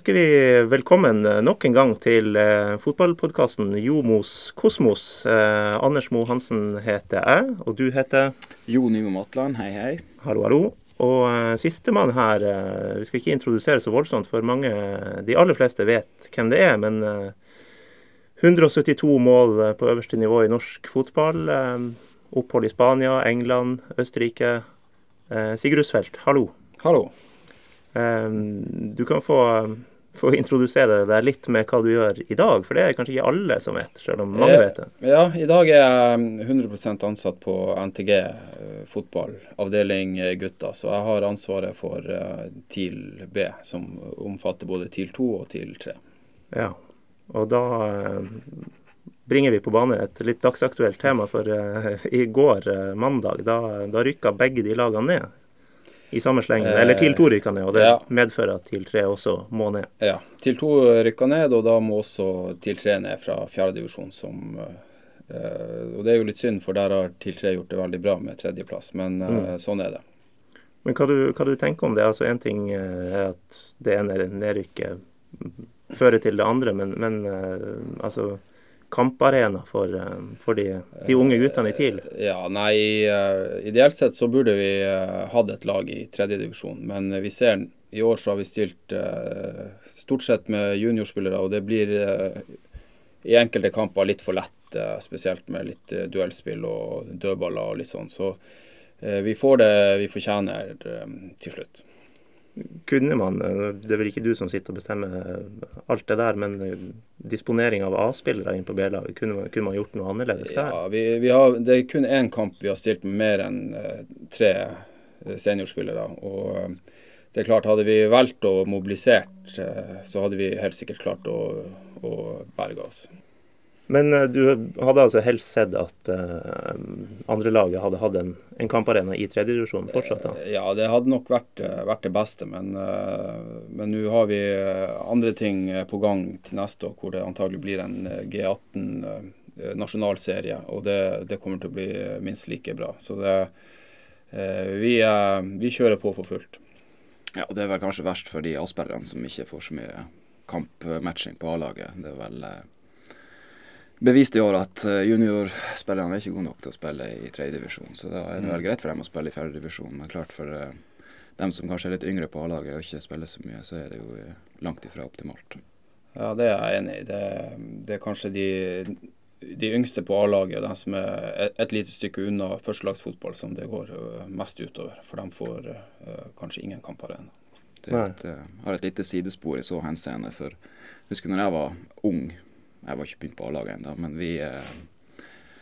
ønsker vi velkommen nok en gang til eh, fotballpodkasten Jomos Kosmos. Eh, Anders Mo Hansen heter jeg, og du heter Jo Nymo Matland, hei hei. Hallo, hallo. Og eh, sistemann her, eh, vi skal ikke introdusere så voldsomt, for mange, de aller fleste vet hvem det er. Men eh, 172 mål eh, på øverste nivå i norsk fotball. Eh, opphold i Spania, England, Østerrike. Eh, Sigurd Rusfeldt, hallo. Hallo. Eh, Du kan få, få introdusere deg litt med hva du gjør i dag, for det er kanskje ikke alle som vet, selv om mange vet det. Ja, i dag er jeg 100% ansatt på NTG eh, fotball, avdeling eh, gutter. Så jeg har ansvaret for eh, TIL B, som omfatter både TIL 2 og TIL 3. Ja, og da bringer vi på bane et litt dagsaktuelt tema, for i går, mandag, da, da rykka begge de lagene ned i samme slengen. Eller TIL 2 rykker ned, og det ja. medfører at TIL 3 også må ned. Ja, TIL 2 rykker ned, og da må også TIL 3 ned fra fjerdedivisjon, som eh, Og det er jo litt synd, for der har TIL 3 gjort det veldig bra med tredjeplass, men eh, sånn er det. Men hva du, hva du tenker om det? Altså Én ting eh, er at det ene nedrykket fører til det andre, men, men uh, altså kamparena for, eh, for de, de unge guttene i TIL? Ja, nei, eh, ideelt sett så burde vi eh, hatt et lag i tredjedivisjon, men vi ser i år så har vi stilt eh, stort sett med juniorspillere, og det blir eh, i enkelte kamper litt for lett, eh, spesielt med litt eh, duellspill og dødballer og litt sånn. Så eh, vi får det vi fortjener eh, til slutt. Kunne man, det er vel ikke du som sitter og bestemmer alt det der, men disponering av A-spillere inn på B-laget, kunne, kunne man gjort noe annerledes der? Ja, vi, vi har, det er kun én kamp vi har stilt med mer enn eh, tre eh, seniorspillere. og det er klart, Hadde vi valgt å mobilisert, eh, så hadde vi helt sikkert klart å, å berge oss. Men eh, du hadde altså helst sett at uh, andrelaget hadde hatt en, en kamparena i tredjedivisjon fortsatt? da? Ja, det hadde nok vært, eh, vært det beste, men uh, nå har vi eh, andre ting eh, på gang til neste år, hvor det antagelig blir en eh, G18 eh, nasjonalserie, og det, det kommer til å bli eh, minst like bra. Så det, uh, vi, eh, vi kjører på for fullt. Ja, og Det er vel kanskje verst for de A-spillerne som ikke får så mye kampmatching på A-laget. Det er vel eh, bevist i år at eh, juniorspillerne er ikke gode nok til å spille i tredjedivisjon. Så da er det vel greit for dem å spille i fjerdedivisjon. Men klart for eh, dem som kanskje er litt yngre på A-laget og ikke spiller så mye, så er det jo eh, langt ifra optimalt. Ja, det er jeg enig i. Det, det er kanskje de, de yngste på A-laget, de som er et, et lite stykke unna førstelagsfotball, som det går mest utover. For de får kanskje ingen kamper ennå. Det et, har et lite sidespor i så henseende. For jeg husker når jeg var ung, jeg var ikke begynt på A-laget ennå, men vi eh,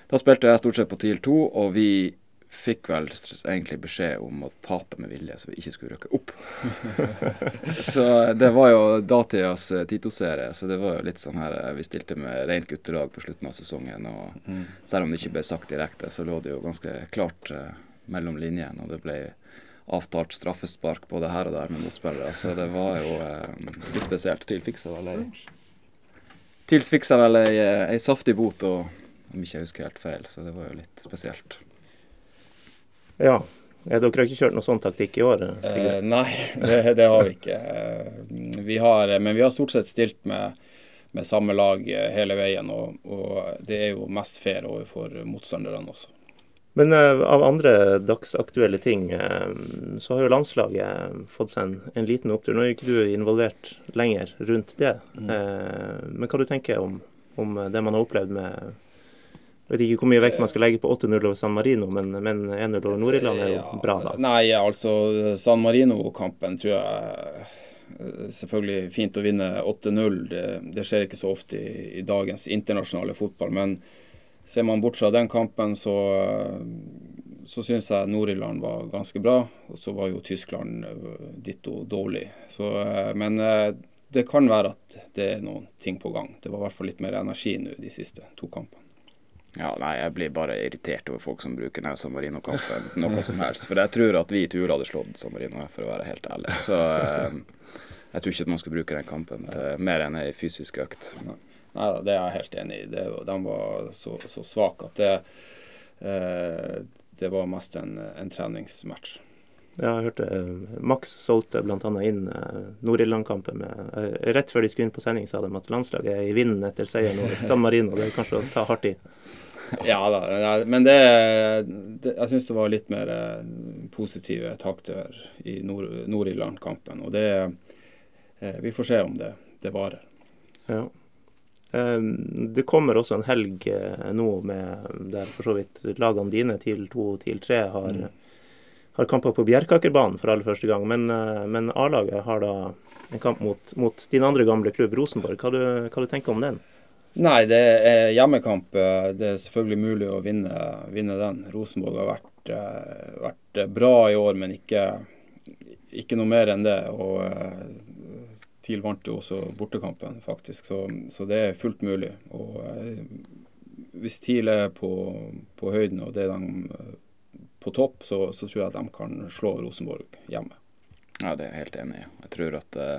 Da spilte jeg stort sett på TIL 2, og vi fikk vel egentlig beskjed om å tape med vilje, så vi ikke skulle rykke opp. så det var jo datidas eh, Tito-serie, så det var jo litt sånn her eh, Vi stilte med rent guttelag på slutten av sesongen, og selv om det ikke ble sagt direkte, så lå det jo ganske klart eh, mellom linjene, og det ble avtalt straffespark både her og der med motspillere. Så det var jo eh, litt spesielt. TIL fiksa vel ei TIL fiksa vel ei, eh, ei saftig bot, og om ikke jeg husker helt feil, så det var jo litt spesielt. Ja. ja. Dere har ikke kjørt noen sånn taktikk i år? eh, Eh, nei, det, det har vi ikke. Eh, Vi har, men vi har stort sett stilt med, med samme lag eh, hele veien, og, og det er jo mest fair overfor motstanderne også. Men eh, av andre dagsaktuelle ting, eh, så har jo landslaget fått seg en, en liten opptur. Nå er jo ikke du involvert lenger rundt det. Eh, men hva du tenker om, om det man har opplevd med Jeg vet ikke hvor mye vekt man skal legge på 8-0 over San Marino, men, men 1-0 over Nord-Irland er jo Ja, bra, da. Nei, altså San Marino-kampen tror jeg eh, Selvfølgelig fint å vinne 8-0. Det, det skjer ikke så ofte i, i dagens internasjonale fotball. Men ser man bort fra den kampen, så, eh, så syns jeg Nord-Irland var ganske bra. Og så var jo Tyskland eh, ditto dårlig. Så, eh, men eh, det kan være at det er noen ting på gang. Det var i hvert fall litt mer energi nå de siste to kampene. Ja, nei, jeg blir bare irritert over folk som bruker den San Marino-kampen noe som helst. For jeg tror at vi i Tula hadde slått San Marino, for å være helt ærlig. Så eh, jeg tror ikke at man skal bruke den kampen til mer enn ei fysisk økt. Nei da, det er jeg helt enig i. Det, de var så, så svake at det, eh, det var mest en, en treningsmatch. Ja, jeg hørte eh, Max solgte bl.a. inn eh, Nord-Irland-kampen med Rett før de skulle inn på sending, sa de at landslaget er i vinden etter seieren over San Marino. Det er kanskje å ta hardt i. Ja da, men det, det Jeg syns det var litt mer positive takter i Nord- Nord-Irland-kampen. Og det Vi får se om det, det varer. Ja. Eh, Det kommer også en helg eh, nå med der for så vidt lagene dine, TIL 2 og TIL 3, har, har kamper på Bjerkakerbanen for aller første gang. Men, eh, men A-laget har da en kamp mot, mot din andre gamle klubb, Rosenborg. Hva du, hva du tenker om den? Nei, det er hjemmekamp. Det er selvfølgelig mulig å vinne, vinne den. Rosenborg har vært, eh, vært bra i år, men ikke, ikke noe mer enn det. Og TIL vant jo også bortekampen, faktisk, så, så det er fullt mulig. Og eh, hvis TIL er på, på høyden og det er de eh, på topp, så, så tror jeg at de kan slå Rosenborg hjemme. Ja, det er jeg helt enig i. Jeg tror at eh,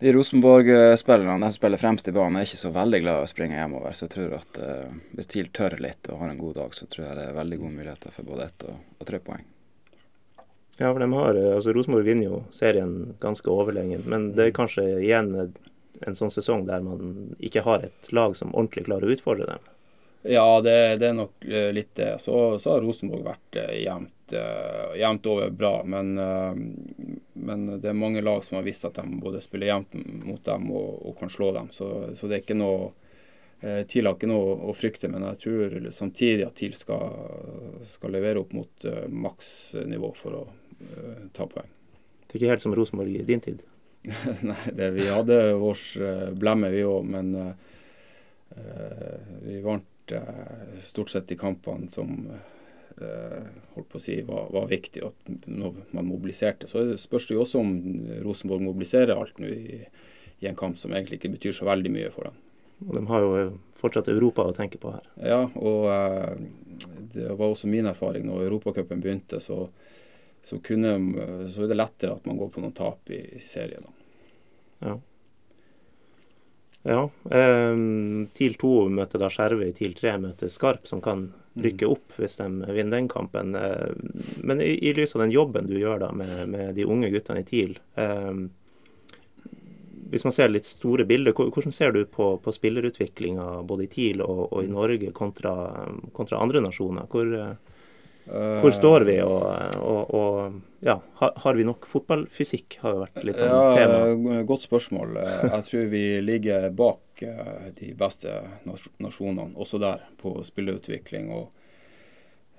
de Rosenborg-spillerne de som spiller fremst i banen, er ikke så veldig glad i å springe hjemover. Så jeg tror at eh, hvis TIL tør litt og har en god dag, så tror jeg det er veldig gode muligheter for både ett og, og tre poeng. Ja, for de har, eh, altså Rosenborg vinner jo serien ganske overlegent, men det er kanskje igjen en sånn sesong der man ikke har et lag som ordentlig klarer å utfordre dem. Ja, det, det er nok eh, litt det. Så, så har Rosenborg vært eh, jevnt, jevnt over bra. Men, men det er mange lag som har visst at de både spiller jevnt mot dem og, og kan slå dem. Så, så det er ikke noe TIL har ikke noe å frykte, men jeg tror samtidig at TIL skal, skal levere opp mot maksnivå for å ta poeng. Det er ikke helt som Rosenborg i din tid. Nei, det, vi hadde vår eh, blemme, vi òg, men eh, eh, vi vant uh, stort sett de kampene som uh, holdt på å si var, var viktig, og at når man mobiliserte. Så spørs det jo også om Rosenborg mobiliserer alt nå i, i en kamp som egentlig ikke betyr så veldig mye for dem. Og de har jo fortsatt Europa å tenke på her. Ja, og eh, det var også min erfaring når Europacupen begynte, så, så, kunne, så er det lettere at man går på noen tap i serien. da. Ja. Ja. Eh, TIL 2 møter da Skjervøy, TIL 3 møter Skarp, som kan rykke opp hvis de vinner den kampen. Eh, men i, i lys av den jobben du gjør da med, med de unge guttene i TIL eh, Hvis man ser litt store bilder, hvordan ser du på, på spillerutviklinga både i TIL og, og i Norge kontra, kontra andre nasjoner? Hvor, eh, hvor står vi, og, og, og ja, har, har vi nok fotballfysikk? har jo vært litt sånn Ja, tema. eh, Godt spørsmål. Jeg tror vi ligger bak eh, de beste nasjonene, også der, på spillerutvikling. og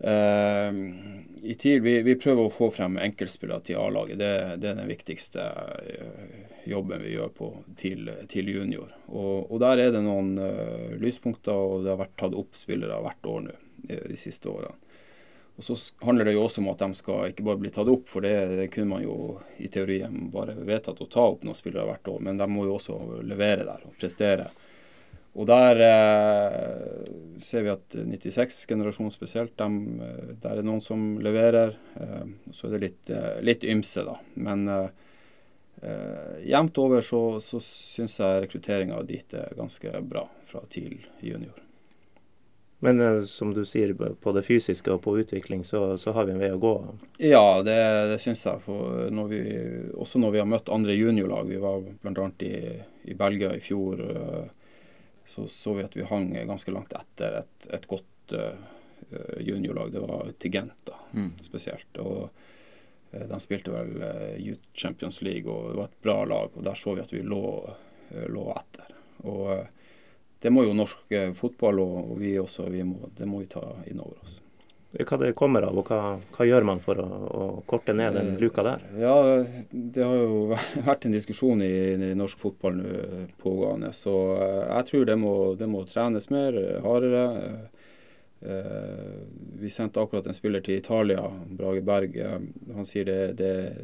eh, I TIL vi, vi prøver å få frem enkeltspillere til A-laget. Det, det er den viktigste jobben vi gjør på TIL, TIL junior. Og, og der er det noen uh, lyspunkter, og det har vært tatt opp spillere hvert år nå de siste årene. Og så handler det jo også om at de skal ikke bare bli tatt opp, for det, kunne man jo i teorien bare vedtatt å ta opp noen spillere hvert år, men de må jo også levere der og prestere. Og der eh, ser vi at 96-generasjonen spesielt, dem, eh, der er noen som leverer. Eh, så er det litt, eh, litt ymse, da. Men eh, eh, jevnt over så, så syns jeg rekrutteringa dit er ganske bra fra TIL junior. Men eh, som du sier, på det fysiske og på utvikling, så, så har vi en vei å gå. Ja, det, det syns jeg. For når vi, også når vi har møtt andre juniorlag, vi var bl.a. I, i Belgia i fjor, eh, så så vi at vi hang ganske langt etter et, et godt uh, juniorlag. Det var Tigent da, Mm. spesielt. Og uh, de spilte vel uh, Youth Champions League, og det var et bra lag. Og der så vi at vi lå, lå etter. Og det må jo norsk eh, fotball og, og vi også, vi må, det må vi ta inn over oss. Hva det kommer av, og hva, hva gjør man for å, å korte ned den luka der? Ja, det har jo vært en diskusjon i, i norsk fotball nå pågående. Så eh, jeg tror det må, det må trenes mer, eh, hardere. Eh, Vi sendte akkurat en spiller til Italia, Brage Berg. Eh, Han sier det, det er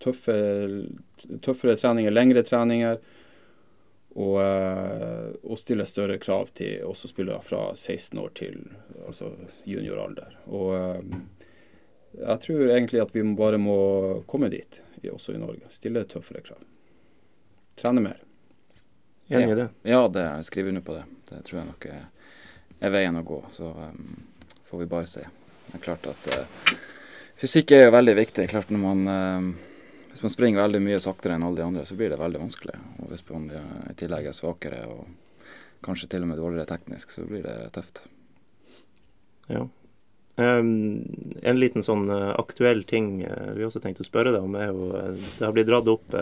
tøffe, tøffere treninger, lengre treninger. Og, eh, og stille større krav til også spillere fra 16 år til altså junioralder. Og eh, jeg tror egentlig at vi bare må komme dit, også i Norge. Stille tøffere krav. Trene mer. Enig i det? Ja, det jeg skriver under på det. Det tror jeg nok er, er veien å gå. Så um, får vi bare se. Det er klart at uh, Fysikk er jo veldig viktig. klart når man eh, Hvis man springer veldig mye saktere enn alle de andre, så blir det veldig vanskelig. Og Hvis man i tillegg er svakere og kanskje til og med dårligere teknisk, så blir det tøft. Ja. Um, en liten sånn uh, aktuell ting uh, vi også tenkte å spørre deg om, er jo uh, Det har blitt dratt opp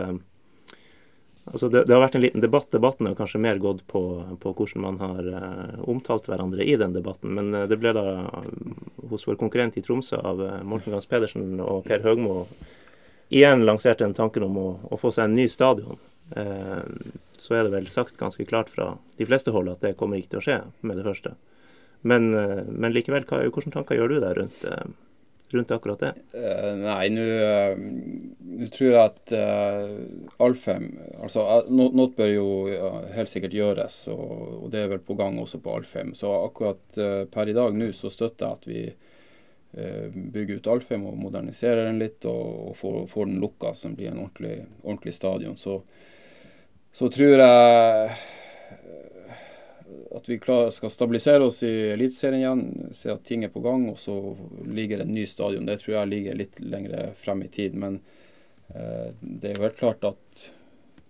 Altså det, det, har vært en liten debatt. Debatten har kanskje mer gått på, på hvordan man har uh, omtalt hverandre i den debatten. Men uh, det ble da uh, hos vår konkurrent i Tromsø av Morten Gans Pedersen og Per Høgmo igjen lanserte en tanken om å, å, få seg en ny stadion. så er det vel sagt ganske klart fra de fleste hold at det kommer ikke til å skje med det første. Men, men likevel, hva, hvilke tanker gjør du deg rundt rundt akkurat det? Uh, nei, nå uh, tror jeg at uh, Alfheim altså no, Noe bør jo helt sikkert gjøres, og, og, det er vel på gang også på Alfheim. Så akkurat per i dag nå så støtter jeg at vi bygger ut Alfheim og modernisere den litt, og, og få, få, den lukka, som blir en ordentlig, ordentlig stadion. Så, så tror jeg at vi klar, skal stabilisere oss i Eliteserien igjen, se at ting er på gang, og så ligger en ny stadion. Det tror jeg ligger litt lenger frem i tid. Men eh, det er jo helt klart at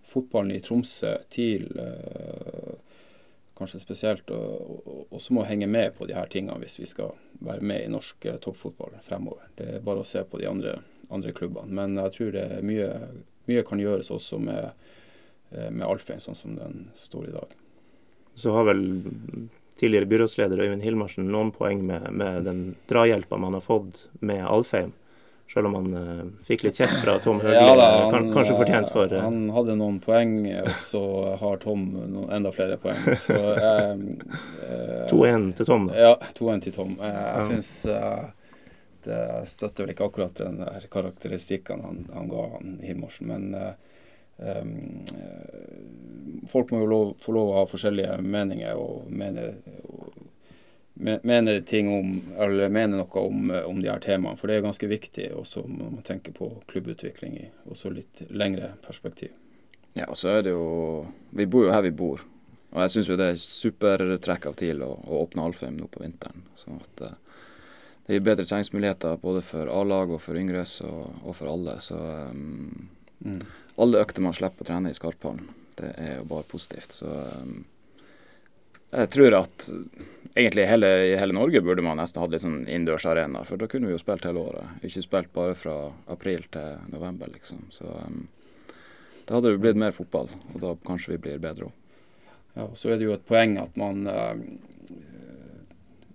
fotballen i Tromsø, TIL eh, kanskje spesielt, også må henge med på de her tingene hvis vi skal være med i norsk eh, toppfotball fremover. Det er bare å se på de andre, andre klubbene. Men jeg tror det er mye, mye kan gjøres også med, eh, med Alfheim, sånn som den står i dag så har vel tidligere byrådsleder Øyvind Hilmarsen noen poeng med, med den drahjelpa man har fått med Alfheim. Selv om han uh, fikk litt kjeft fra Tom Høgli, ja, da, han, kanskje fortjent for Han hadde noen poeng, og så har Tom enda flere poeng. Så uh, 2-1 til Tom, da? Ja, 2-1 til Tom. jeg ja. syns det støtter vel ikke akkurat den der karakteristikken han, han ga han Hilmarsen, men Um, folk må jo lov, få lov å ha forskjellige meninger og mene, og mene ting om, eller mener noe om, om de her temaene. For det er ganske viktig også når man tenker på klubbutvikling i også litt lengre perspektiv. Ja, og så er det jo Vi bor jo her vi bor. Og jeg syns jo det er supertrekk av TIL å, å åpne Alfheim nå på vinteren. sånn at uh, det gir bedre treningsmuligheter både for A-lag og for yngres og, og, for alle. Så um, mm alle økter man slipper å trene i Skarphallen. Det er jo bare positivt. Så um, jeg tror at egentlig i hele, Norge burde man nesten hatt litt sånn innendørsarena. For da kunne vi jo spilt hele året. Ikke spilt bare fra april til november, liksom. Så um, da hadde det blitt mer fotball, og da kanskje vi blir bedre òg. Ja, og så er det jo et poeng at man uh,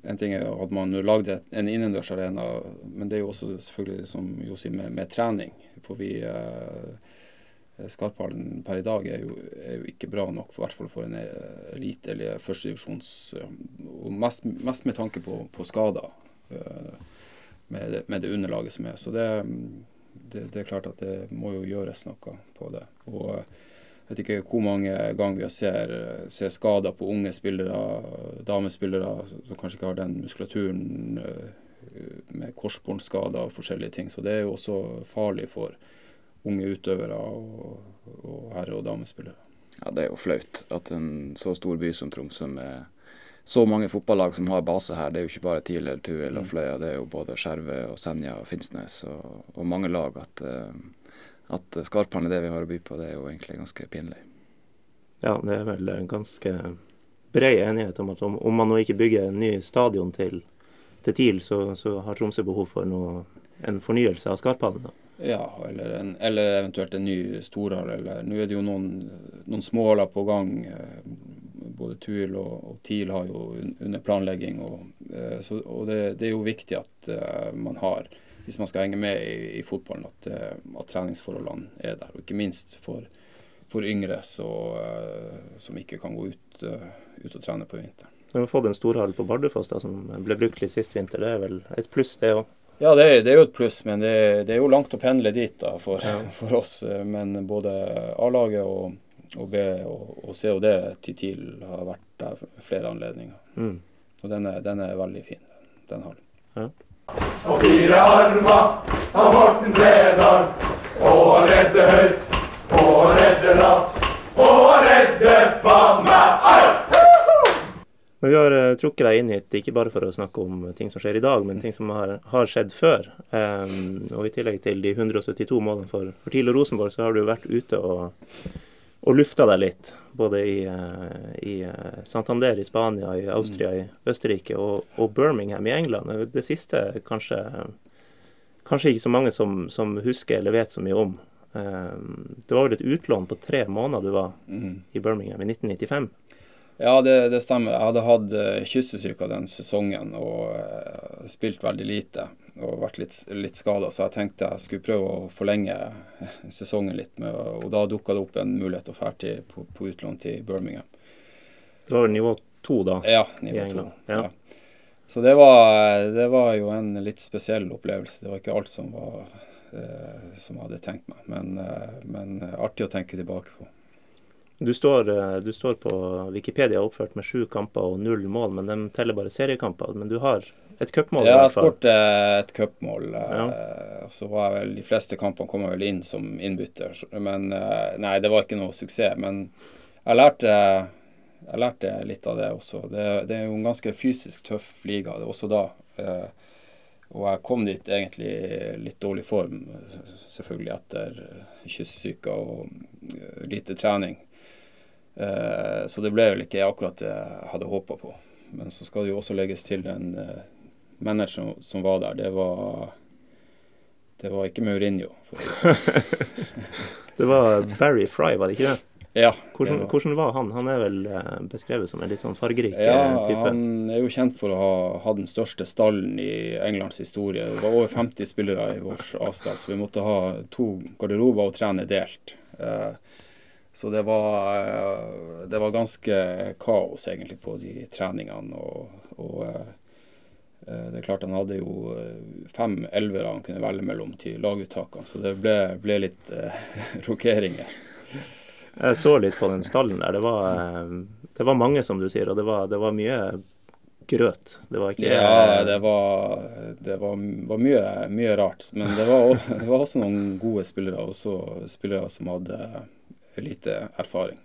En ting er at man lagde en innendørsarena, men det er jo også selvfølgelig, som Jo med, med trening. For vi uh, Eh, Skarphallen per i dag er jo, er jo, ikke bra nok, for, hvert fall for en eh, elite- eller førstedivisjons eh, Og mest, mest, med tanke på, på skader med det, med det, underlaget som er. Så det, det, det, er klart at det må jo gjøres noe på det. Og jeg vet ikke hvor mange ganger vi ser, ser skader på unge spillere, damespillere som kanskje ikke har den muskulaturen med korsbåndskader og forskjellige ting. Så det er jo også farlig for unge utøvere og, og herre- og damespillere. Ja, Det er jo flaut at en så stor by som Tromsø med så mange fotballag som har base her, det er jo ikke bare TIL eller Tuil og mm. Fløya, det er jo både Skjervøy og Senja og Finnsnes og, og mange lag. At, uh, at Skarphallen er det vi har å by på, det er jo egentlig ganske pinlig. Ja, det er vel ganske bred enighet om at om, om man nå ikke bygger en ny stadion til, til TIL, så, så har Tromsø behov for noe, en fornyelse av Skarphallen. Da. Ja, eller, en, eller, eventuelt en ny storhall. Nå er det jo noen, noen småhaller på gang. Eh, både Tuil og, og, TIL har jo under planlegging. Og, eh, så, og det, det, er jo viktig at uh, man har, hvis man skal henge med i, i fotballen, at, at, treningsforholdene er der. Og ikke minst for, for yngre så, som ikke kan gå ut, ut og trene på vinteren. Vi har fått en storhall på Bardufoss som ble brukt litt sist vinter. Det er vel et pluss, det òg? Ja, det er, det er, jo et pluss, men det, det, er jo langt å pendle dit da for, ja. for oss. Men både A-laget og, og, B og, og COD til TIL har vært der flere anledninger. Mm. Og den er, den er, veldig fin, den hallen. Ja. Og fire armer av Morten Bredal, og han redder høyt, og han redder lavt, og han redder faen meg alt! Men vi har uh, trukket deg inn hit ikke bare for å snakke om ting som skjer i dag, men ting som har, har skjedd før. Um, og i tillegg til de 172 målene for, for TIL og Rosenborg, så har du vært ute og, og lufta deg litt. Både i, uh, i uh, Santander i Spania, i Austria i Østerrike og, og, Birmingham i England. Det siste kanskje, kanskje ikke så mange som, som husker eller vet så mye om. Um, det var vel et utlån på tre måneder du var mm. i Birmingham i 1995? Ja, det, det, stemmer. Jeg hadde hatt uh, kyssesyke den sesongen og uh, spilt veldig lite. Og vært litt, litt skada, så jeg tenkte jeg skulle prøve å forlenge sesongen litt. Med, og da dukka det opp en mulighet å dra på, på, utlån til Birmingham. Det var nivå to da? Ja, nivå to. Ja. Ja. Så det var, det var, jo en litt spesiell opplevelse. Det var ikke alt som var uh, som jeg hadde tenkt meg, men, men artig å tenke tilbake på. Du står, eh, du står, på Wikipedia oppført med sju kamper og null mål, men de teller bare seriekamper. Men du har et cupmål? Ja, jeg har skåret eh, et cupmål. Eh, ja. Så var vel De fleste kampene kom jeg vel inn som innbytter. Men nei, det var ikke noe suksess. Men jeg lærte, jeg lærte litt av det også. Det, det er jo en ganske fysisk tøff liga det også da. Og jeg kom dit egentlig i litt dårlig form, selvfølgelig etter kystsyke og lite trening. Eh, så det ble vel ikke akkurat det jeg hadde håpa på. Men så skal det jo også legges til den eh, manageren som var der. Det var, det var ikke Maurinho. Sånn. det var Barry Fry, var det ikke det? Ja. Hvordan, var. hvordan, var han? Han er vel eh, beskrevet som en litt sånn fargerik ja, type? Han er jo kjent for å ha hatt den største stallen i Englands historie. Det var over 50 spillere i vår avstand, så vi måtte ha to garderober og trene delt. Uh, så det var, eh, det var ganske kaos egentlig på de treningene. Og, og eh, eh, det er klart han hadde jo fem elvere han kunne velge mellom til laguttakene, så det ble, ble litt eh, rokeringer. Jeg så litt på den stallen der. Det var, det var mange, som du sier, og det var, det var mye grøt. Det var ikke Ja, det var, det var, var mye, mye, rart. Men det var, det var, også noen gode spillere, også spillere som hadde lite erfaring.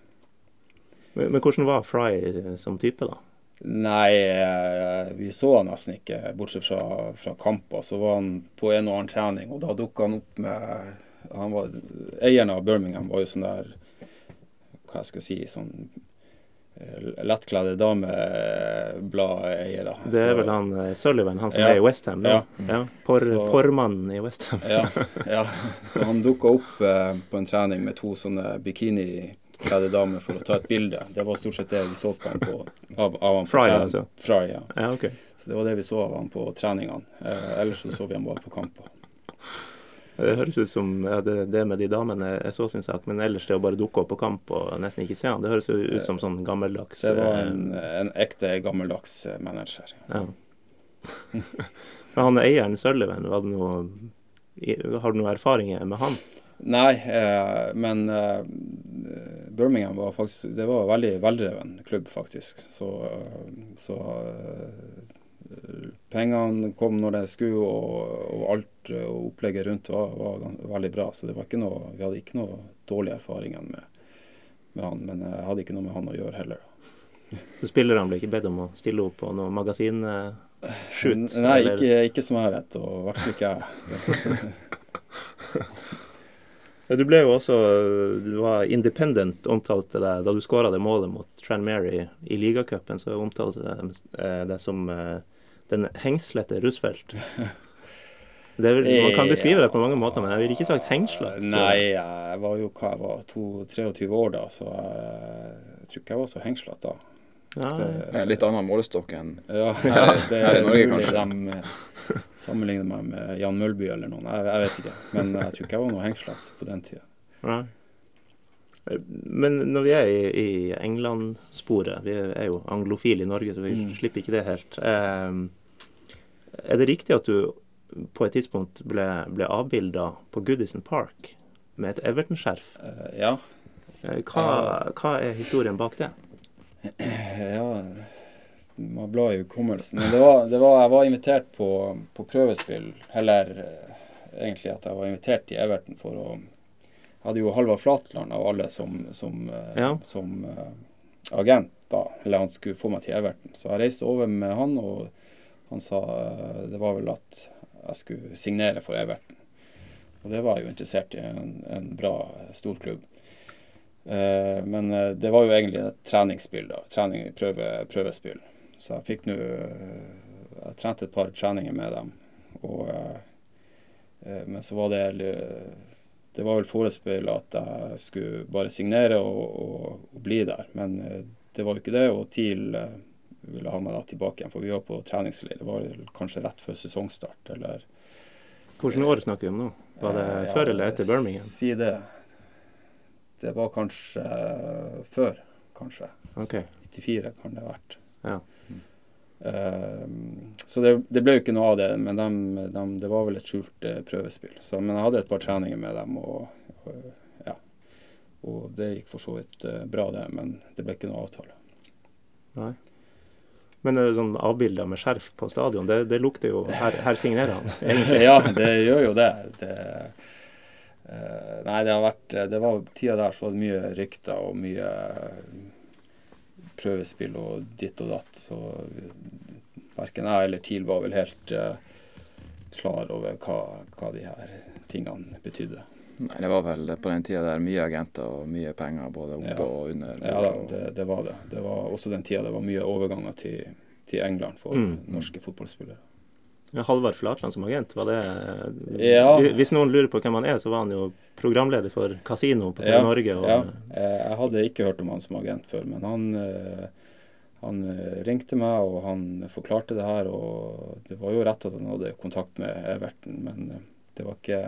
Men, men, hvordan var Fry som type, da? Nei, eh, vi så han nesten ikke, bortsett fra, fra kamper. Så var han på en og annen trening, og da dukka han opp med han var, Eieren av Birmingham var jo sånn der Hva jeg skal si sånn eh, lettkledde damebladeiere. Det er vel han eh, Sullivan, han som ja. er i Westham? Ja. ja. Por, pormannen i Westham. ja, ja, så han dukka opp eh, på en trening med to sånne bikinikledde damer for å ta et bilde. Det var stort sett det vi så på, han på av, av han Fry, altså? Fry, ja. ja okay. Så det var det vi så av han på treningene. Eh, ellers så, så vi han bare på kamper. Det høres ut som ja, det, det, med de damene er så sin sak, men ellers det å bare dukke opp på kamp og nesten ikke se han, det høres ut som sånn gammeldags Det var en, en ekte gammeldags eh, manager. Ja. han eieren Sullivan, var det noe, har du noen erfaringer med han? Nei, eh, men eh, Birmingham var faktisk Det var en veldig veldreven klubb, faktisk. Så, eh, så eh, pengene kom når det skulle, og, og alt og opplegget rundt var, var, veldig bra. Så det var ikke noe, vi hadde ikke noe dårlige erfaringer med, med, han. Men jeg hadde ikke noe med han å gjøre heller. Så spillerne ble ikke bedt om å stille opp på noe magasinshoot? Nei, ikke, ikke, som jeg vet, og i hvert fall ikke jeg. Du ble jo også du var independent, omtalte deg da du skåra det målet mot Tranmere i ligacupen. Så omtalte deg eh, det som eh, den hengslete Roosevelt. Vel, man kan beskrive det på mange måter, men jeg ville ikke sagt hengslet. Nei, jeg var jo hva jeg var, 23 år da, så jeg, jeg tror ikke jeg var så hengslet da. Det, litt annen målestokk enn ja, det er Norge, kanskje. De eh, sammenligner meg med Jan Mølby eller noen. Jeg, jeg, vet ikke. Men jeg tror ikke jeg var noe hengslet på den tida. Men når vi er i, i England-sporet, vi er jo anglofile i Norge, så vi mm. slipper ikke det helt. Um, er det riktig at du på et tidspunkt ble, ble avbilda på Goodison Park med et Everton-skjerf? Uh, ja. Eh, hva, hva, er historien bak det? Ja, må bla i hukommelsen. Men det var, det var, jeg var invitert på, på prøvespill, eller eh, egentlig at jeg var invitert til Everton for å Jeg hadde jo Halvard Flatland av alle som, som, eh, ja. som uh, agent, da. Eller han skulle få meg til Everton. Så jeg reiste over med han, og han sa det var vel at jeg skulle signere for Everton. Og det var jeg jo interessert i. En, en bra storklubb. Eh, men det var jo egentlig et treningsspill. da, trening, prøve, Prøvespill. Så jeg fikk nå Jeg trente et par treninger med dem. Og, men så var det Det var vel forespeila at jeg skulle bare signere og, og, og, bli der. Men det var jo ikke det. Og TIL ville ha meg da tilbake igjen, for vi var på treningsleir. Det var kanskje rett før sesongstart. eller Hvilket år snakker vi om nå? Var det ja, før eller etter Birmingham? Si det. Det var kanskje uh, før, kanskje. Ok. 94 kan det ha vært. Ja. Uh, så det, det, ble jo ikke noe av det, men de, de, det var vel et skjult prøvespill. Så, men jeg hadde et par treninger med dem, og, og, ja. og det gikk for så vidt bra, det. Men det ble ikke noe avtale. Nei. Men sånn avbilder med skjerf på stadion, det, det lukter jo Her, her signerer han, egentlig. ja, det gjør jo det. det uh, nei, det har vært Det var tida der så var det mye rykter og mye prøvespill og ditt og datt. Så verken jeg eller TIL var vel helt uh, klar over hva, hva de her tingene betydde. Nei, Det var vel på den tida der mye agenter og mye penger både oppe ja. og under. Ja, da, det, det, var det. Det var også den tida det var mye overganger til, til England for mm. norske fotballspillere. Ja, Halvard Flatland som agent, var det ja. Hvis noen lurer på hvem han er, så var han jo programleder for Casino på TV ja, Norge. Og, ja, eh, jeg hadde ikke hørt om han som agent før, men han, eh, han eh, ringte meg og han forklarte det her. og Det var jo rett at han hadde kontakt med Everton, men det var ikke,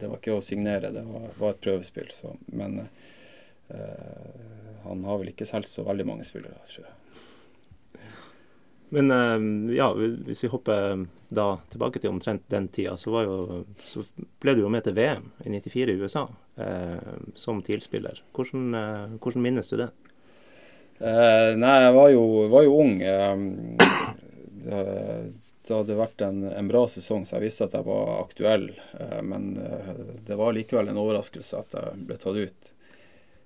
det var ikke å signere, det var, var et prøvespill. Så, men uh, han har vel ikke solgt så veldig mange spillere, tror jeg. Men uh, ja, hvis vi hopper da tilbake til omtrent den tida, så, jo, så ble du jo med til VM i 94 i USA uh, som TIL-spiller. Hvordan, hvordan, minnes du det? nei, jeg var jo, var jo ung. Det, det hadde vært en, en, bra sesong, så jeg visste at jeg var aktuell. Eh, men eh, det var likevel en overraskelse at jeg ble tatt ut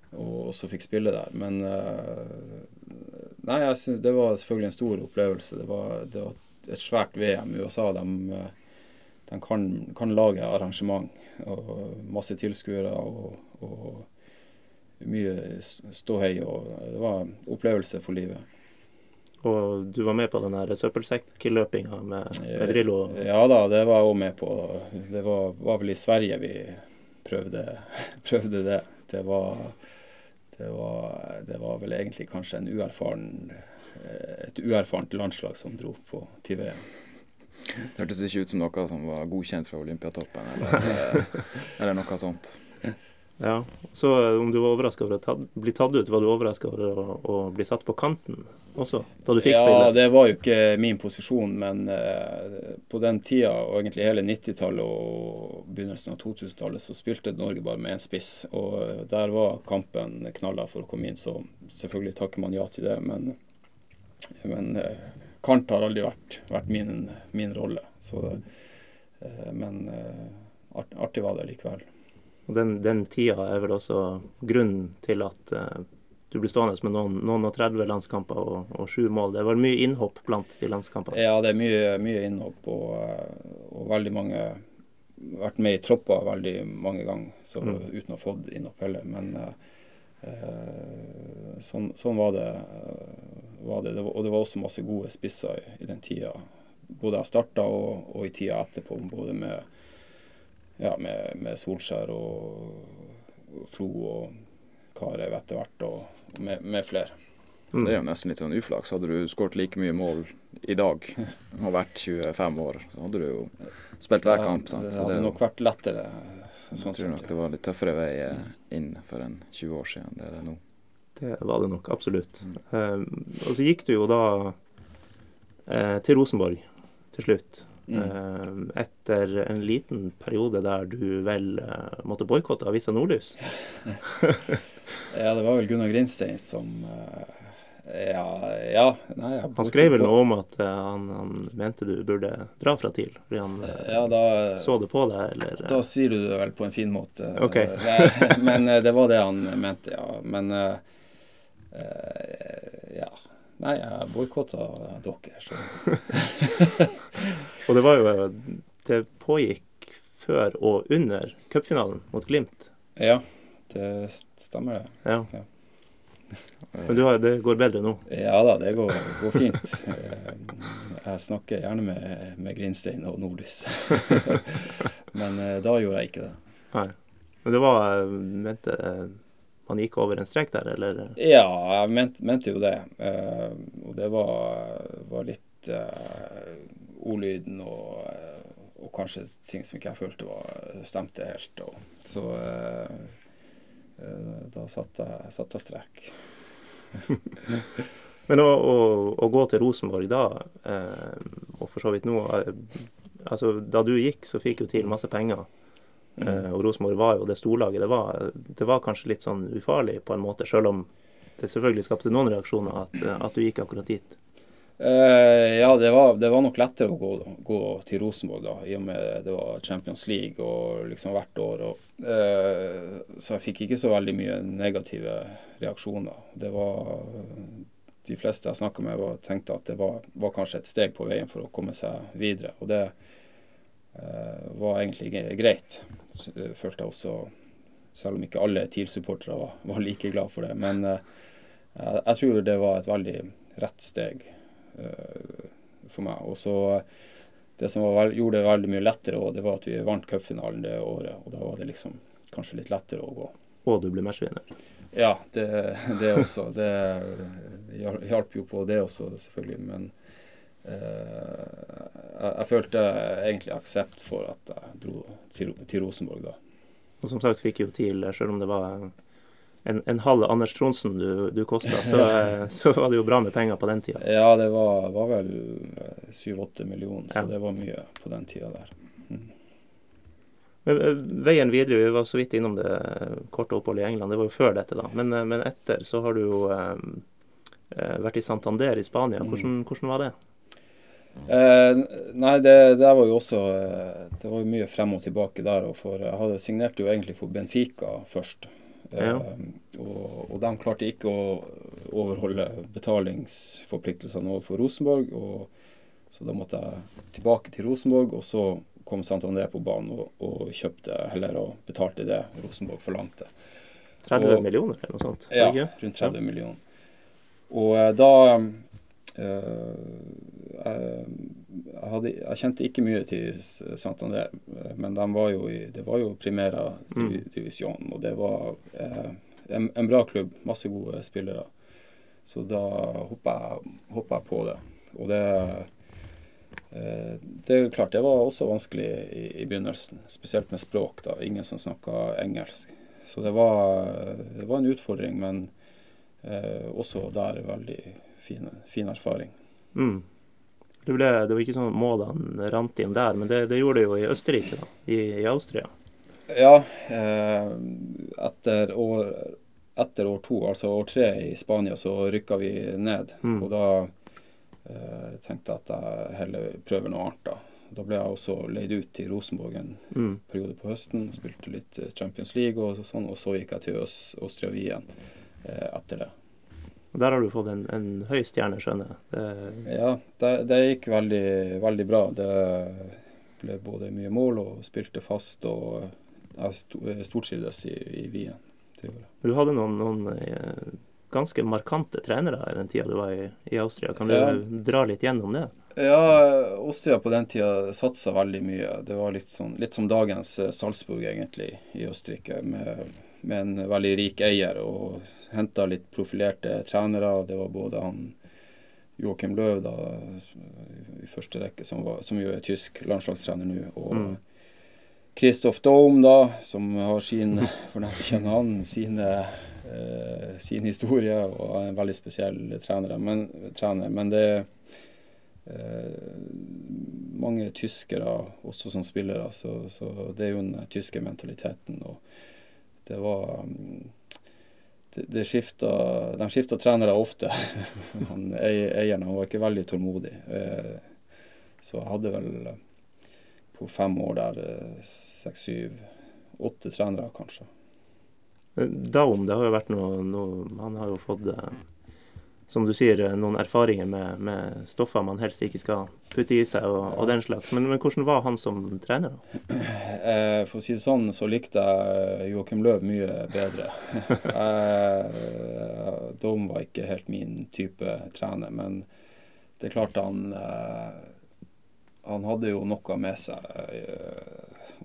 og også fikk spille der. Men eh, nei, jeg synes det var selvfølgelig en stor opplevelse. Det var, det var et svært VM. USA de, de kan, kan, lage arrangement. og Masse tilskuere og, og mye ståhei. Det var en opplevelse for livet. Og du var med på den der søppelsekkløpinga med, med Drillo? Ja da, det var jeg òg med på. Det var, var, vel i Sverige vi prøvde, prøvde det. Det var, det var, det var vel egentlig kanskje en uerfaren, et uerfarent landslag som dro på til VM. Det hørtes ikke ut som noe som var godkjent fra Olympiatoppen, eller, eller noe sånt. Ja, Så eh, om du var overraska over å bli tatt ut, var du overraska over å, å, bli satt på kanten også, da du fikk ja, spille? Ja, det var jo ikke min posisjon, men eh, på den tida, og egentlig hele 90-tallet og begynnelsen av 2000-tallet, så spilte Norge bare med én spiss. Og uh, der var kampen knalla for å komme inn, så selvfølgelig takker man ja til det. Men, men eh, kant har aldri vært, vært min, min, rolle. Så, men artig var det likevel. Og den, den, tida er vel også grunnen til at uh, du blir stående med noen, noen og 30 landskamper og, og sju mål. Det var mye innhopp blant de landskampene? Ja, det er mye, mye innhopp. Og, og, veldig mange Vært med i tropper veldig mange ganger så, mm. uten å ha fått innhopp heller. Men uh, sånn, sånn, var, det, var det. det var, og det var også masse gode spisser i, i den tida. Både jeg starta og, og i tida etterpå. Både med ja, med, med Solskjær og, og Flo og Karev etter hvert, og med, med flere. Mm. Det er jo nesten litt sånn uflaks. Hadde du skåret like mye mål i dag og vært 25 år, så hadde du jo spilt hver kamp. Sant? Det hadde nok vært lettere. Sånn jeg tror nok det var litt tøffere vei eh, inn for en 20 år siden det er det nå. Det var det nok, absolutt. Mm. Um, og så gikk du jo da uh, til Rosenborg til slutt. Mm. Eh, etter en liten periode der du vel uh, måtte boikotte avisa Nordlys. ja, det var vel Gunnar Grindstein som uh, Ja, ja nei, Han skrev vel noe om at uh, han, han, mente du burde dra fra TIL, fordi han ja, da, så det på deg, eller? Da sier du det vel på en fin måte. Okay. men det var det han mente, ja. Men Nei, jeg boikotta dere, så Og det var jo Det pågikk før og under cupfinalen mot Glimt. Ja, det stemmer det. Ja. Ja. Men du har, det går bedre nå? Ja da, det går, går fint. Eh, Jeg snakker gjerne med, med Grinstein og Nordlys. Men eh, da gjorde jeg ikke det. Nei. Men det var eh, Mente man gikk over en strek der, eller? Ja, jeg mente, mente jo det. Eh, og det var, var litt eh, ordlyden og, eh, og kanskje ting som ikke jeg følte var stemte helt. Og, så eh, eh, da satte jeg, satte jeg strek. Men å, å, å gå til Rosenborg da, eh, og for så vidt nå altså Da du gikk, så fikk jo TIL masse penger. Eh, og Rosenborg var jo det storlaget. Det var, det var kanskje litt sånn ufarlig på en måte, selv om det selvfølgelig skapte noen reaksjoner at, at du gikk akkurat dit. Uh, ja, det var, det var nok lettere å gå, gå til Rosenborg da, i og med det var Champions League og liksom hvert år. Og, uh, så jeg fikk ikke så veldig mye negative reaksjoner. Det var De fleste jeg snakka med, var, tenkte at det var, var kanskje et steg på veien for å komme seg videre. Og det uh, var egentlig greit, eh, følte jeg også. Selv om ikke alle TIL-supportere var, var like glad for det. Men eh, jeg, jeg tror det var et veldig rett steg eh, for meg. Og så Det som var gjorde det veldig mye lettere, det var at vi vant cupfinalen det året. Og da var det liksom kanskje litt lettere å gå. Og du ble matchvinner. Ja, det, det også. Det hjal- hjalp jo på det også, selvfølgelig. Men eh, jeg, jeg følte egentlig aksept for at jeg dro til, til Rosenborg da. Og som sagt fikk jo TIL, selv om det var en, en halv Anders Tronsen du, du kosta, så, eh, så var det jo bra med penger på den tida. Ja, det var, var vel syv-åtte millioner, så Ja. det var mye på den tida der. Men eh, veien videre, vi var så vidt innom det eh, korte oppholdet i England, det var jo før dette, da. Men, eh, men etter så har du jo eh, eh, vært i Santander i Spania. Hvordan, hvordan var det? Eh, nei, det det, var jo også eh, Det var jo mye frem og tilbake der. Og for jeg hadde signert jo egentlig for Benfica først. Eh, Ja. og, og de klarte ikke å overholde betalingsforpliktelsene overfor Rosenborg. Og, så da måtte jeg tilbake til Rosenborg, og så kom Santander på banen og, og kjøpte heller og betalte det Rosenborg forlangte. 30 Og- millioner eller noe sånt? Ja, rundt 30 millioner. Og eh, da jeg, jeg, hadde, jeg kjente ikke mye til Santander, eh, men de var jo i, det var jo Primera divi, divisjon, og det var eh, en, en bra klubb. Masse gode spillere. Så da hoppa jeg, jeg på det. Og det eh, det er klart, det var også vanskelig i, i begynnelsen, spesielt med språk. da, Ingen som snakka engelsk. Så det var, det var en utfordring, men eh, også der veldig fin, fin erfaring. Mm. Det, ble, det var ikke sånn målene rant inn der, men det, det gjorde det jo i Østerrike, da. I, i Austria. Ja, eh, etter, år, etter år to, altså år tre i Spania, så rykka vi ned. Mm. Og da eh, tenkte jeg at jeg heller prøver noe annet, da. Da ble jeg også leid ut til Rosenborg en Mm. periode på høsten. Spilte litt Champions League og sånn, og så gikk jeg til Øst Austria Wien eh, etter det. Og der har du fått en, en høy stjerne, skjønner jeg. Det, Ja, det, det gikk veldig, veldig bra. Det ble både mye mål og spilte fast, og jeg stortrivdes i, i Wien. Du hadde noen, noen eh, ganske markante trenere i den tida du var i, i Austria. Kan du Ja. dra litt gjennom det? Ja, Austria på den tida satsa veldig mye. Det var litt, sånn, litt som dagens eh, Salzburg, egentlig, i Østerrike, med, med en veldig rik eier. og Henta litt profilerte trenere. Det var både han Joakim Løv da, i første rekke, som, var, som jo er tysk landslagstrener nå, og Mm. Christoph Daum, da, som har sin, for den som kjenner han, sine, eh, sin historie, og er en veldig spesiell trener. Men, trener, men det er eh, mange tyskere også som spillere, så, så det er jo den tyske mentaliteten. Og det var mm, det, det De skifta trenere ofte. han, eieren han var ikke veldig tålmodig. Eh, så jeg hadde vel eh, på fem år der eh, seks, syv, åtte trenere, kanskje. Daum, det har jo vært noe, noe Han har jo fått som du sier, noen erfaringer med, med stoffer man helst ikke skal putte i seg, og, og den slags. Men, men, hvordan var han som trener? da? Eh, for å si det sånn, så likte jeg Joakim Løv mye bedre. eh, Dom var ikke helt min type trener, men det er klart han eh, Han hadde jo noe med seg,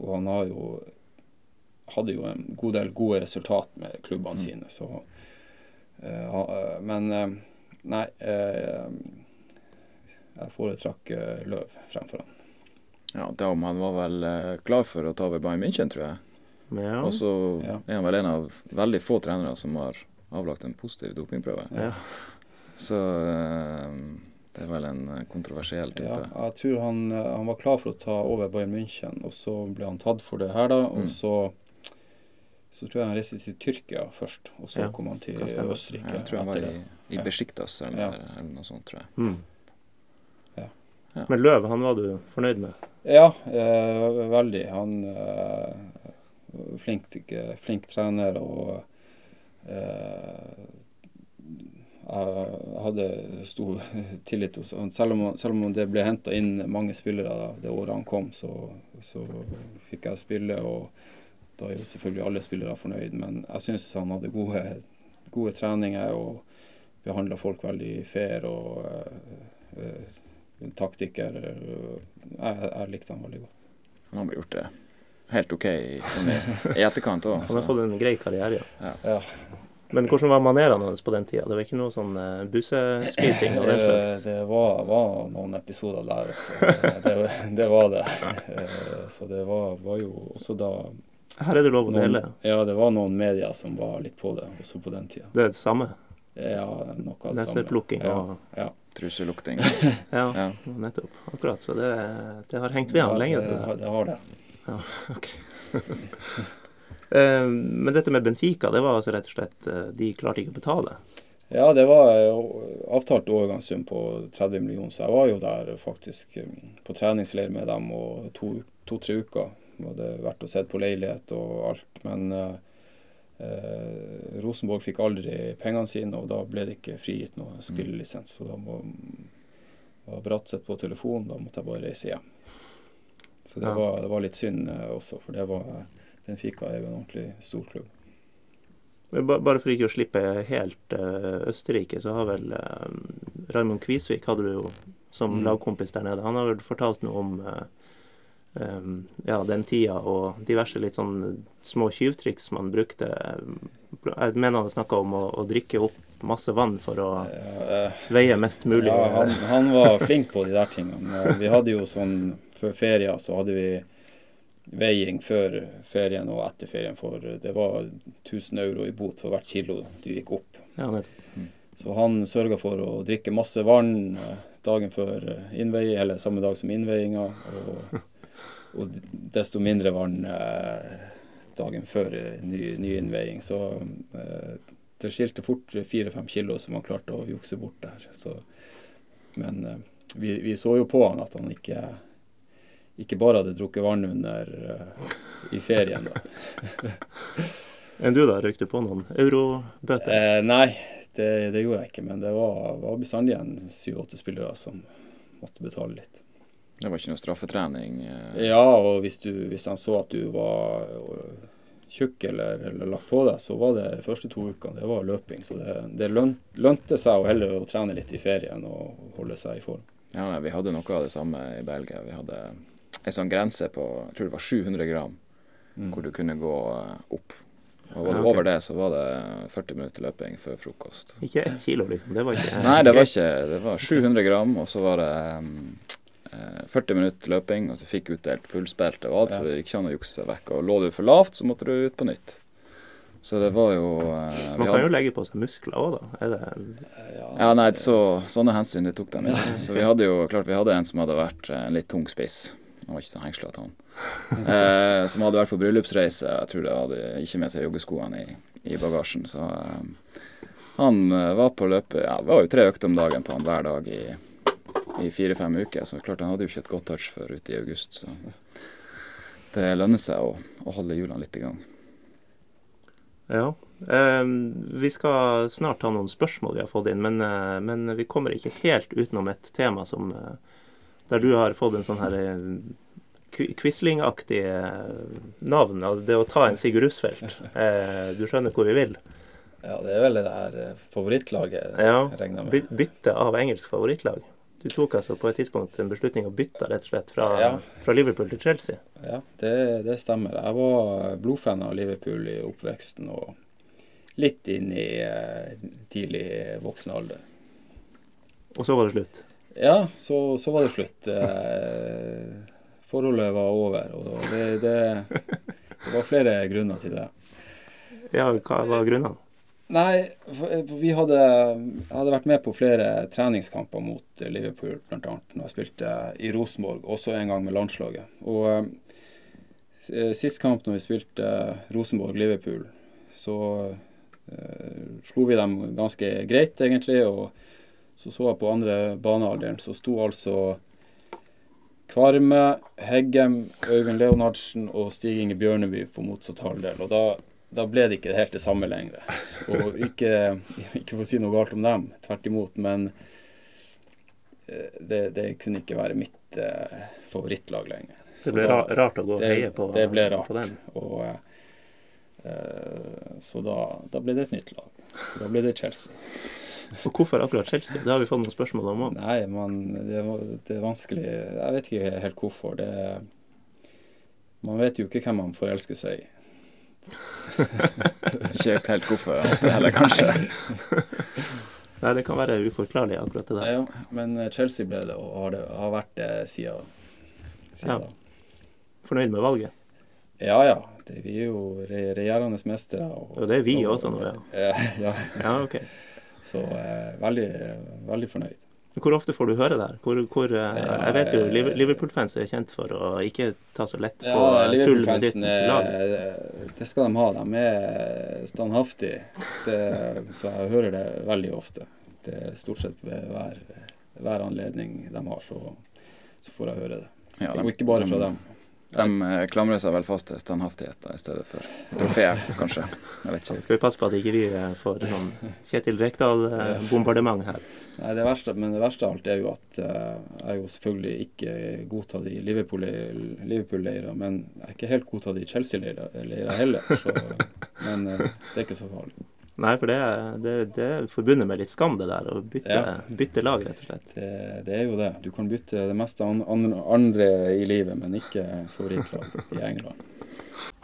og han har jo hadde jo en god del gode resultat med klubbene mm. sine. Så, men Nei, eh, jeg foretrakk eh, Løv fremfor han. Ja, Daum han var vel eh, klar for å ta over Bayern München, tror jeg. Ja. Og så er han vel en av veldig få trenere som har avlagt en positiv dopingprøve. Ja. Så eh, det er vel en kontroversiell type. Ja, jeg tror han, han, var klar for å ta over Bayern München, og så ble han tatt for det her, da. Og mm. så så tror jeg han reiste til Tyrkia først, og så ja, kom han til Østerrike. jeg tror han var i, i Besjiktas eller, ja. eller, noe sånt, tror jeg. Mm. Ja. Men Løv, han var du fornøyd med? Ja, eh, veldig. Han eh, flink, flink trener og eh, jeg hadde stor tillit hos ham. Selv, selv, om det ble henta inn mange spillere det året han kom, så, så fikk jeg spille. og da er jo selvfølgelig alle spillere fornøyd, men jeg syns han hadde gode, gode, treninger og behandla folk veldig fair og uh, uh, taktiker. Jeg, jeg, likte han veldig godt. Han har gjort det helt OK i, i etterkant òg. Han har fått en grei karriere, ja. ja. Men hvordan var manerene hans på den tida? Det var ikke noe sånn uh, bussespising og den slags? Det var, var, noen episoder der også. Det, det var det. Så det var, var jo også da her er det lov å dele? Ja, det var noen medier som var litt på det, også på den tida. Det er det samme? Ja, noe av det samme. Neseplukking og ja. Truselukting. ja, ja, nettopp. Akkurat. Så det, det har hengt ved han lenge? Det, det, det har det. Ja, ok. Eh, men dette med Benfica, det var altså rett og slett eh, De klarte ikke å betale? Ja, det var avtalt overgangssum på 30 millioner, så jeg var jo der faktisk på treningsleir med dem og to-tre to, uker hadde vært og sett på leilighet og alt. Men eh, Rosenborg fikk aldri pengene sine, og da ble det ikke frigitt noe mm. spillelisens. Så da må, var Bratseth på telefonen, da måtte jeg bare reise hjem. Så det, ja. var, det var, litt synd eh, også, for det var Benfica er jo en ordentlig stor klubb. Bare for ikke å slippe helt uh, Østerrike, så har vel uh, Raymond Kvisvik hadde du jo som mm. lagkompis der nede. Han har vel fortalt noe om uh, ja, den tida og diverse litt sånn små tjuvtriks man brukte. Jeg mener han snakka om å, å, drikke opp masse vann for å veie mest mulig. Ja, han, han, var flink på de der tingene. Vi hadde jo sånn Før feria så hadde vi veiing før ferien og etter ferien, for det var 1000 euro i bot for hvert kilo du gikk opp. Ja, mm. Så han sørga for å drikke masse vann dagen før innveiing, eller samme dag som innveiinga. Og og desto mindre vann eh, dagen før ny, ny innveiing. Så eh, det skilte fort fire-fem kilo som han klarte å jukse bort der. Så, men eh, vi, vi, så jo på han at han ikke, ikke bare hadde drukket vann under eh, i ferien. Enn du, da? røykte på noen eurobøter? Eh, nei, det, det, gjorde jeg ikke. Men det var, var bestandig en syv-åtte spillere som måtte betale litt. Det var ikke noe straffetrening? Eh. Ja, og hvis, du, hvis han så at du var eh, tjukk eller, eller lagt på deg, så var det de første to ukene det var løping. Så det, det lønte seg å heller å trene litt i ferien og holde seg i form. Ja, Vi hadde noe av det samme i Belgia. Vi hadde en sånn grense på jeg tror det var 700 gram, mm. hvor du kunne gå eh, opp. Og ja, okay. over det så var det 40 minutter løping før frokost. Ikke ett kilo, liksom? Det var ikke Nei, det var ikke Det var 700 gram, og så var det um, 40 eh, minutter løping, og du fikk utdelt pulsbelte og alt, ja. så det gikk ikke an å jukse seg vekk. Og lå du for lavt, så måtte du ut på nytt. Så det var jo eh, Man kan jo legge på seg muskler òg, da. Det Ja, nei, så, sånne hensyn det tok den ikke. Så vi hadde jo klart vi hadde en som hadde vært en litt tung spiss. Han var ikke så hengslete, han. eh, som hadde vært på bryllupsreise. Jeg tror det hadde ikke med seg joggeskoene i, i bagasjen. Så eh, han eh, var på løpet Ja, det var jo tre økter om dagen på han hver dag i i fire-fem uker. Så klart han hadde jo ikke et godt touch før ute i august. Så det lønner seg å, å holde hjulene litt i gang. Ja. Eh, vi skal snart ta noen spørsmål vi har fått inn, men, eh, men vi kommer ikke helt utenom et tema som eh, Der du har fått en sånn her eh, Qu- Quisling-aktig navn. Altså det å ta en Sigurd Rusfeldt. Eh, du skjønner hvor vi vil? Ja, det er vel det der favorittlaget favorittlaget, Ja. regner med. Bytte av engelsk favorittlag. Du tok altså på et tidspunkt en beslutning å bytte rett og slett fra, Ja. fra Liverpool til Chelsea. Ja, det, det stemmer. Jeg var blodfan av Liverpool i oppveksten og litt inn i eh, tidlig voksen alder. Og så var det slutt. Ja, så, så var det slutt. Eh, forholdet var over, og det, det, det var flere grunner til det. Ja, hva var grunnene? Nei, for- for vi hadde, hadde vært med på flere treningskamper mot eh, Liverpool, bl.a. når jeg spilte i Rosenborg, også en gang med landslaget. Og eh, sist kamp når vi spilte Rosenborg-Liverpool, så eh, slo vi dem ganske greit, egentlig. Og så så jeg på andre banealderen, så sto altså Kvarme, Heggem, Øyvind Leonardsen og Stig Inge Bjørneby på motsatt halvdel. Og da, da ble det ikke helt det samme lenger. Og ikke, ikke for å si noe galt om dem, tvert imot. Men eh, det, det kunne ikke være mitt eh, favorittlag lenger. Det ble da- rart å gå og det- heie på, det ble rart. på den. Og, eh, så da, da ble det et nytt lag. Da ble det Chelsea. Og hvorfor akkurat Chelsea? Det har vi fått noen spørsmål om òg. Nei, man, det, det er vanskelig Jeg vet ikke helt hvorfor. Det, man vet jo ikke hvem man forelsker seg i. Ikke helt, hvorfor heller, kanskje. Nei, det kan være uforklarlig, akkurat det der. Ja, men eh, Chelsea ble det, og har, det, har vært det siden, siden Ja. da. Fornøyd med valget? Ja ja. Det, vi er jo re, regjerende mestere. Og, Og det er vi og- også nå, ja. ja. ja. Ja, ok. Så eh, veldig, veldig fornøyd. Men Hvor ofte får du høre det her? Hvor, hvor, eh, jeg vet jo eh, Liverpool-fans er kjent for å ikke ta så lett på Ja, eh, tull med sitt lag. er Det skal de ha. De er standhaftige. Det, så jeg hører det veldig ofte. Det er stort sett ved hver, hver anledning de har, så, så får jeg høre det. Ja, Og ikke bare fra dem. De eh, klamrer seg vel fast til standhaftigheten i stedet for trofeer, kanskje. Jeg vet ikke. Skal vi passe på at ikke vi eh, får sånn Kjetil Rekdal-bombardement her. Nei, det verste, men det verste av alt er jo at eh, jeg er jo selvfølgelig ikke godtatt i Liverpool-leirer, Liverpool men jeg er ikke helt godtatt i Chelsea-leirer heller. Så, men eh, det er ikke så farlig. Nei, for det, det, det er forbundet med litt skam, det der. Å bytte, Ja. bytte lag, rett og slett. Det, det er jo det. Du kan bytte det meste an, an, andre i livet, men ikke favorittlag i England.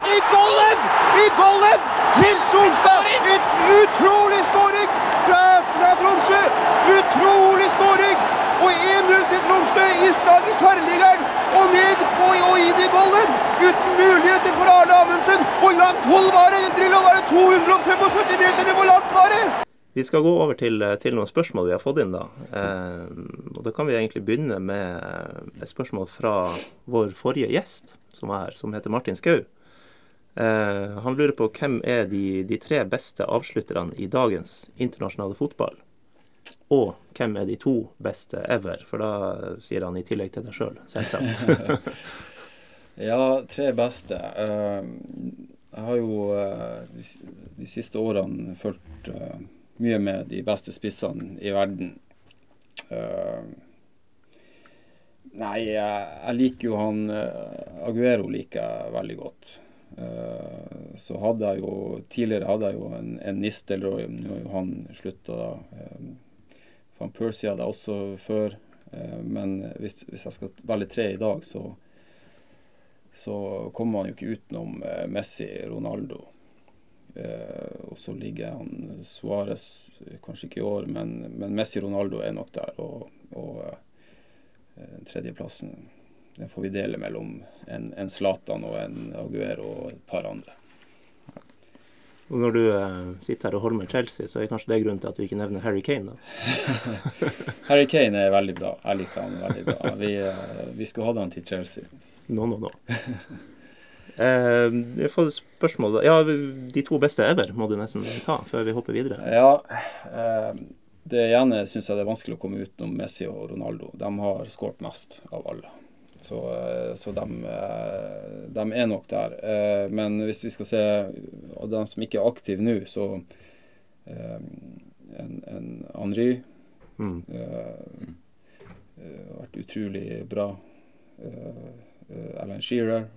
I golden! I golden! Til Solstad! Et utrolig skåring fra, fra Tromsø! Utrolig skåring! Og 1-0 til Tromsø i slag i tverrliggeren. Og ned og, og inn i golden! Muligheter for Arne Amundsen. Hvor langt hold var det? Drillo var det 275 meter? Hvor langt var det? Vi skal gå over til, til noen spørsmål vi har fått inn, da. Eh, og da kan vi egentlig begynne med et spørsmål fra vår forrige gjest, som er her, som heter Martin Skau. Eh, han lurer på hvem er de, de tre beste avslutterne i dagens internasjonale fotball? Og hvem er de to beste ever? For da sier han i tillegg til deg sjøl, selv, selvsagt. Ja, tre beste. Eh, jeg har jo eh, de, siste årene fulgt eh, mye med de beste spissene i verden. Eh, nei, jeg, liker jo han eh, Aguero liker jeg veldig godt. Eh, så hadde jeg jo Tidligere hadde jeg jo en, en Nistelrooy, nå har jo han slutta. Uh, Van Persie hadde jeg også før. Men hvis, hvis jeg skal velge tre i dag, så så kommer man jo ikke utenom eh, Messi, Ronaldo. Eh, og så ligger han Suárez, kanskje ikke i år, men, men Messi, Ronaldo er nok der. Og, og eh, tredjeplassen den får vi dele mellom en, en Zlatan og en Aguero og et par andre. Og når du sitter her og holder med Chelsea, så er kanskje det grunnen til at du ikke nevner Harry Kane, da. Harry Kane er veldig bra. Jeg liker han veldig bra. Vi, vi skulle hatt han til Chelsea. Nå, nå, nå. Eh, jeg får spørsmål Ja, de to beste ever må du nesten ta før vi hopper videre. Ja, eh, det ene syns jeg det er vanskelig å komme utenom Messi og Ronaldo. De har skåret mest av alle. Så, eh, så de, eh, de, er nok der. Eh, men hvis vi skal se av de som ikke er aktive nå, så en, en Henry mm. har vært utrolig bra. Alan Shearer,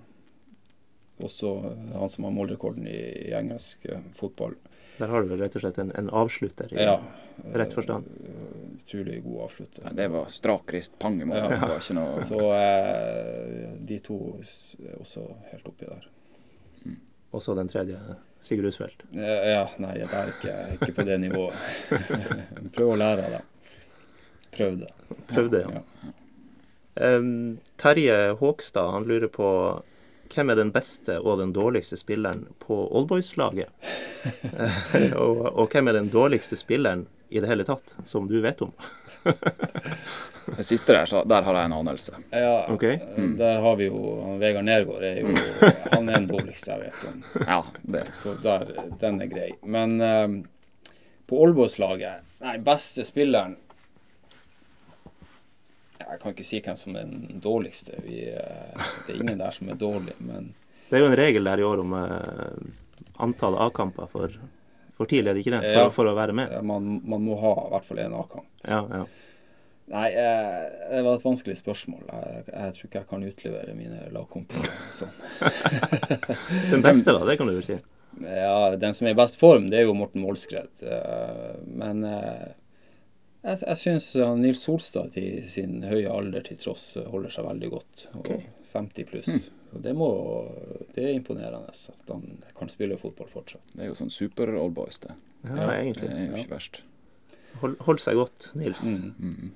også han som har målrekorden i, i engelsk fotball. Der har du vel rett og slett en, en avslutter i ja, rett forstand? Utrolig god avslutter. Ja, det var strak rist, pang i mål. Ja. Det var ikke noe Så eh, de to er også helt oppi der. Mm. Også den tredje, Sigurd Husfeldt? Ja, nei, jeg er ikke, ikke på det nivået. Prøv å lære av det. Prøv det. Prøv det, ja. Um, Terje Håkstad han lurer på hvem er den beste og den dårligste spilleren på Oldboys-laget? og, og, hvem er den dårligste spilleren i det hele tatt, som du vet om? det siste der, der har jeg en anelse. Ja, okay. mm. der har vi jo Vegard Nergård er jo Han er den dårligste jeg vet om. Ja, det. Så der, den er grei. Men um, på Oldboys-laget Nei, beste spilleren jeg kan ikke si hvem som er den dårligste. Vi, eh, det er ingen der som er dårlig, men Det er jo en regel der i år om uh, antall A-kamper for, for tidlig, er det ikke det? For, ja, for å være med? Man, man, må ha i hvert fall én A-kamp. Ja, ja. Nei, eh, det var et vanskelig spørsmål. Jeg, jeg, tror ikke jeg kan utlevere mine lagkompiser sånn. den beste, da? Det kan du jo si? Ja, den som er i best form, det er jo Morten Målskred. Men jeg, jeg syns Nils Solstad til sin høye alder til tross holder seg veldig godt. Okay. 50 pluss. Mm. Det, må, det, er imponerende at han kan spille fotball fortsatt. Det er jo sånn super-oldboys, det. Ja, ja, egentlig. Det er jo ikke ja. verst. Hold, hold, seg godt, Nils. Mm. Mm.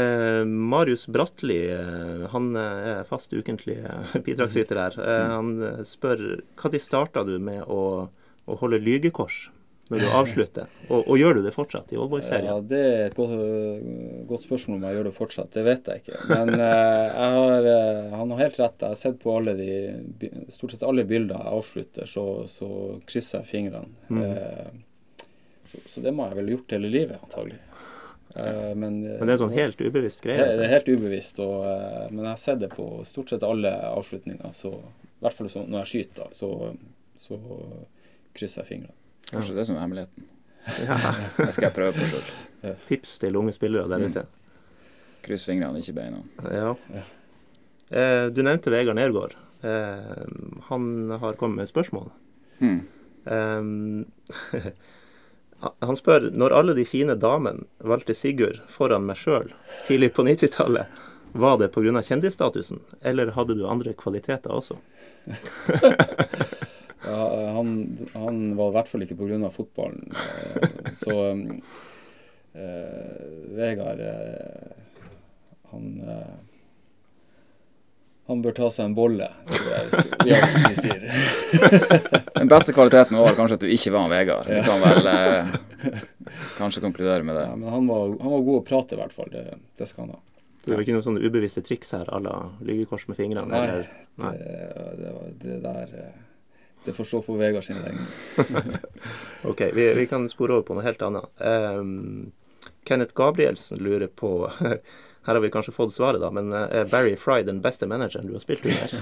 Eh, Marius Bratli eh, han er fast ukentlig eh, bidragsyter her. Eh, mm. han spør når starta du med å, å holde lygekors? Når du avslutter? Og, og gjør du det fortsatt i Oldboy-serien? Ja, Det er et godt, godt, spørsmål om jeg gjør det fortsatt. Det vet jeg ikke. Men uh, jeg har, uh, han har helt rett. Jeg har sett på alle de, stort sett alle bilder jeg avslutter, så, så krysser jeg fingrene. Mm. Uh, så, så, det må jeg vel ha gjort hele livet, antagelig. Men, men, det er sånn helt ubevisst greie? Det, Det er helt ubevisst. Og, men jeg har sett det på stort sett alle avslutninger. Så, I hvert fall når jeg skyter, så, så krysser jeg fingrene. Kanskje det som er hemmeligheten. Ja. det skal jeg prøve på sjøl. Ja. Tips til unge spillere der ute. Mm. Kryss fingrene, ikke beina. Ja. Eh, du nevnte Vegard Nergård. Eh, han har kommet med spørsmål. Mm. Eh, han spør når alle de fine damene valgte Sigurd foran meg sjøl tidlig på 90-tallet, var det pga. kjendisstatusen, eller hadde du andre kvaliteter også? Han, han, var i hvert fall ikke pga. fotballen. Eh, så eh, Vegard eh, han eh, han bør ta seg en bolle, tror jeg vi sier. Den beste kvaliteten var kanskje at du ikke var en Vegard. Vi kan vel eh, kanskje konkludere med det. Ja, men han var, han var, god å prate, i hvert fall. Det, det skal han ha. Det var ikke noen sånne ubevisste triks her à la lyggekors med fingrene? Nei, eller? Nei. Det, det, var, det der det får stå for Vegard sin regning. ok, vi, vi, kan spore over på noe helt annet. Um, Kenneth Gabrielsen lurer på Her har vi kanskje fått svaret, da, men eh, er Barry Fry den beste manageren du har spilt under?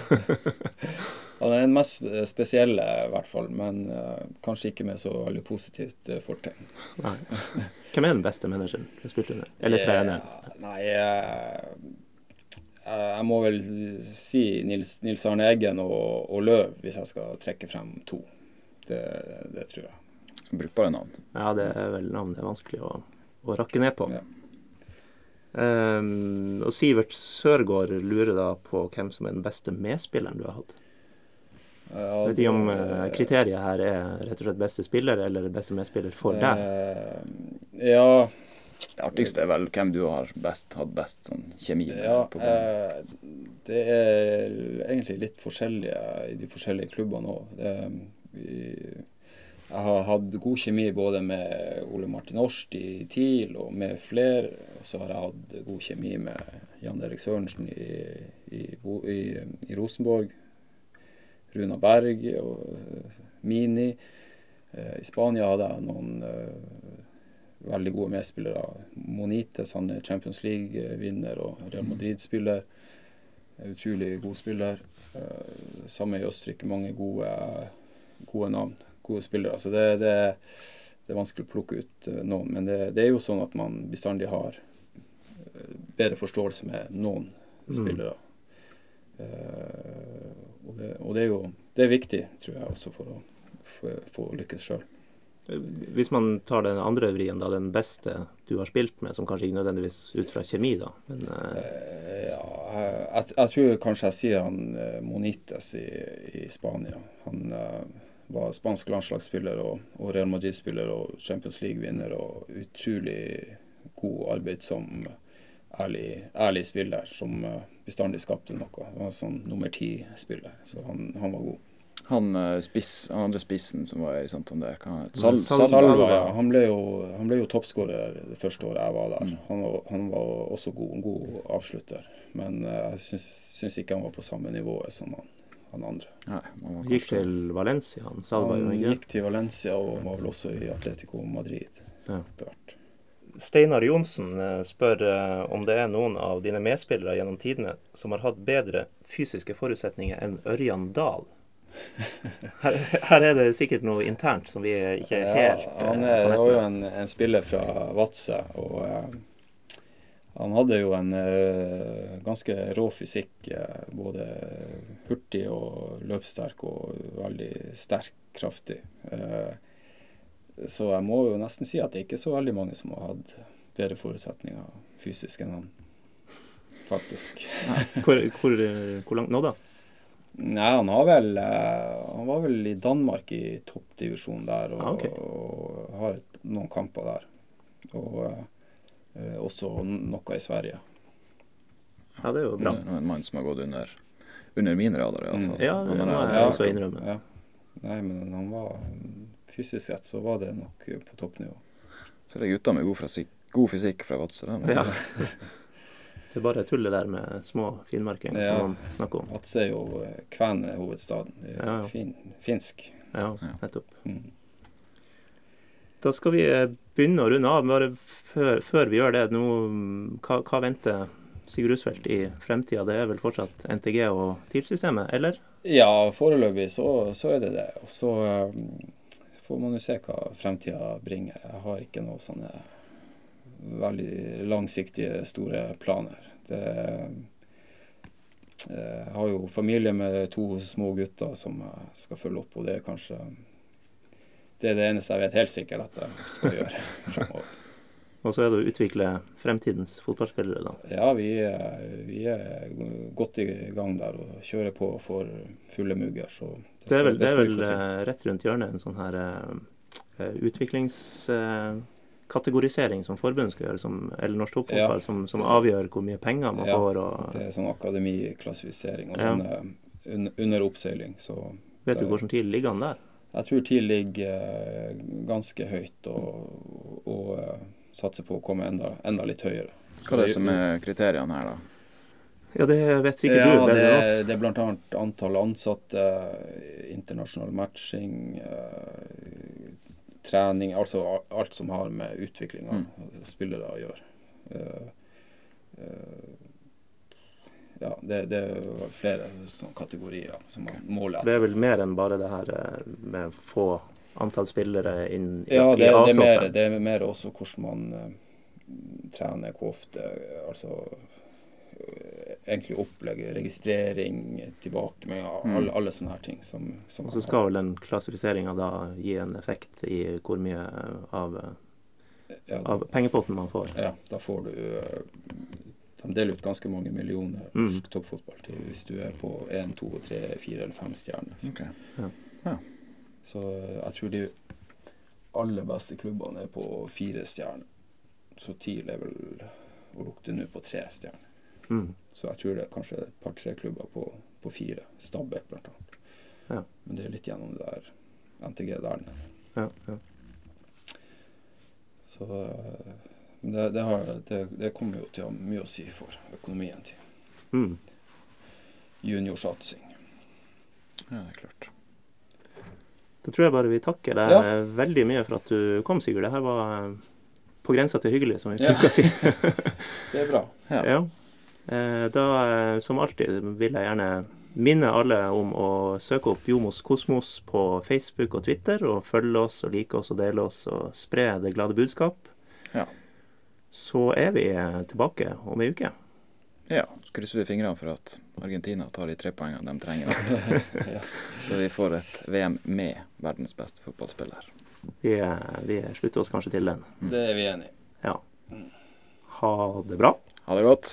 Han er den mest spesielle, i hvert fall. Men uh, kanskje ikke med så veldig positivt uh, fortegn. Hvem er den beste manageren du har spilt under? Eller treneren? Nei, uh, Eh, jeg må vel si Nils, Nils Arne Eggen og, og, Løv, hvis jeg skal trekke frem to. Det, det tror jeg. Brukbare navn. Ja, det er vel navn det er vanskelig å, å rakke ned på. Ja. Um, og Sivert Sørgaard lurer da på hvem som er den beste medspilleren du har hatt. Ja, vet ikke om uh, kriteriet her er rett og slett beste spiller eller beste medspiller for deg? Uh, ja, det artigste er vel hvem du har best, hatt best sånn kjemi med ja, på eh, det er egentlig litt forskjellige i de forskjellige klubbene òg. Jeg har hatt god kjemi både med Ole Martin Årst i TIL og med flere. Og så har jeg hatt god kjemi med Jan Erik Sørensen i, i, i, i Rosenborg. Runa Berg og Mini. Eh, I Spania hadde jeg noen eh, veldig gode medspillere. Monites han er Champions League-vinner og Real mm. Madrid-spiller. Utrolig god spiller. Eh, samme i Østerrike. Mange gode, gode navn. Gode spillere. Så det, det, det er vanskelig å plukke ut eh, noen. Men det, det, er jo sånn at man bestandig har eh, bedre forståelse med noen mm. spillere. Uh, og, det, og det, er jo det er viktig, tror jeg, også for å få lykkes sjøl. Hvis man tar den andre vrien, da, den beste du har spilt med, som kanskje ikke nødvendigvis ut fra kjemi, da, men uh... Ja, jeg, jeg, tror kanskje jeg sier han uh, Monites i, i, Spania. Han uh, var spansk landslagsspiller og, og Real Madrid-spiller og Champions League-vinner og utrolig god arbeidsom, ærlig, ærlig spiller som bestandig skapte noe. Han var sånn nummer ti-spiller, så han, han var god. Han, eh, spiss, han andre spissen som var i Santander Sal Sal Salva, ja. Han ble jo, han jo toppskårer det første året jeg var der. Mm. Han, var, han, var, også god, en god avslutter. Men uh, jeg syns, syns, ikke han var på samme nivå som han, han andre. Nei, han gikk til Valencia, han Salva? Han gikk til Valencia og var vel også i Atletico Madrid ja. Steinar Johnsen eh, spør om det er noen av dine medspillere gjennom tidene som har hatt bedre fysiske forutsetninger enn Ørjan Dahl. Her, her, er det sikkert noe internt som vi ikke er helt ja, Han er, jo en, en, spiller fra Vadsø, og uh, han hadde jo en uh, ganske rå fysikk. Uh, både hurtig og løpssterk og veldig sterk, kraftig. så jeg må jo nesten si at det er ikke så veldig mange som har hatt bedre forutsetninger fysisk enn han, faktisk. hvor, hvor, hvor langt nå, da? Nei, han har vel eh, Han var vel i Danmark i toppdivisjon der, og, ah, okay. og, har noen kamper der. Og eh, også noe i Sverige. Ja, det er jo bra. En mann som har gått under, under min radar, iallfall. Mm. Ja, det må jeg også innrømme. Ja. Nei, men han var Fysisk sett så var det nok på toppnivå. Så det er gutter med god, fysikk, god fysikk fra Vadsø? Ja. Det er bare tullet der med små finmarking ja. som man snakker om. Atse er jo eh, kvenehovedstaden. Det er ja, ja. Fin, finsk. Ja, nettopp. Mm. Da skal vi eh, begynne å runde av. Bare før, før vi gjør det, nå, hva, hva venter Sigurd Rusfeldt i fremtida? Det er vel fortsatt NTG og TIL-systemet, eller? Ja, foreløpig så, så, er det det. Og så um, får man jo se hva fremtida bringer. Jeg har ikke noe sånne veldig langsiktige, store planer. Det, jeg eh, har jo familie med to små gutter som jeg skal følge opp, og det er kanskje det er det eneste jeg vet helt sikkert at jeg skal gjøre fremover. Og så er det å utvikle fremtidens fotballspillere, da? Ja, vi, vi, er godt i gang der og kjører på for fulle mugger. Så det, det er vel, det er vel eh, rett rundt hjørnet en sånn her uh, utviklings... Uh, kategorisering som forbundet skal gjøre, som, eller norsk toppfotball, ja, som, som avgjør hvor mye penger man ja, får. Og, det er sånn akademiklassifisering, og ja. den er under, under oppseiling. Så Vet du hvordan TIL ligger an der? Jeg tror TIL ligger uh, ganske høyt, og, og uh, satser på å komme enda, enda litt høyere. Hva er det som er kriteriene her, da? Ja, det vet sikkert ja, du bedre enn oss. Det er bl.a. antall ansatte, internasjonal matching, trening, altså alt som har med utvikling av mm. spillere å gjøre. Uh, uh, ja, det, det, er flere sånne kategorier som man måler etter. Det er vel mer enn bare det her eh, med få antall spillere inn i, ja, det, i A-troppen? Ja, det er mer også hvordan man uh, trener, hvor ofte. Altså egentlig opplegg, registrering, tilbakemeldinger, mm. alle, alle, sånne her ting. Som, som og så skal vel den klassifiseringa da gi en effekt i hvor mye av, ja, av pengepotten man får? Ja, da får du De deler ut ganske mange millioner mm. norsk mm. toppfotball til hvis du er på én, to, tre, fire eller fem stjerner. Så. Okay. Ja. Ja. så jeg tror de aller beste klubbene er på fire stjerner. Så TIL er vel å lukte nå på tre stjerner. Mm. Så jeg tror det er kanskje et par-tre klubber på, på fire. Stabæk blant annet. Ja. Men det er litt gjennom det der NTG der nede. Ja, ja. Så det, det, har, det, det, kommer jo til å ha mye å si for økonomien til mm. juniorsatsing. Ja, det er klart. Da tror jeg bare vi takker deg ja. veldig mye for at du kom, Sigurd. Det her var på grensa til hyggelig, som vi bruker å si. det er bra. Ja. Eh, da, eh, som alltid, vil jeg gjerne minne alle om å søke opp Jomos Kosmos på Facebook og Twitter, og følge oss og like oss og dele oss og spre det glade budskap. Ja. Så er vi eh, tilbake om ei uke. Ja, så krysser vi fingrene for at Argentina tar de tre poengene de trenger. Så vi får et VM med verdens beste fotballspiller. Vi, eh, vi slutter oss kanskje til den. Det er vi enig i. Ja. Ha det bra. Ha det godt.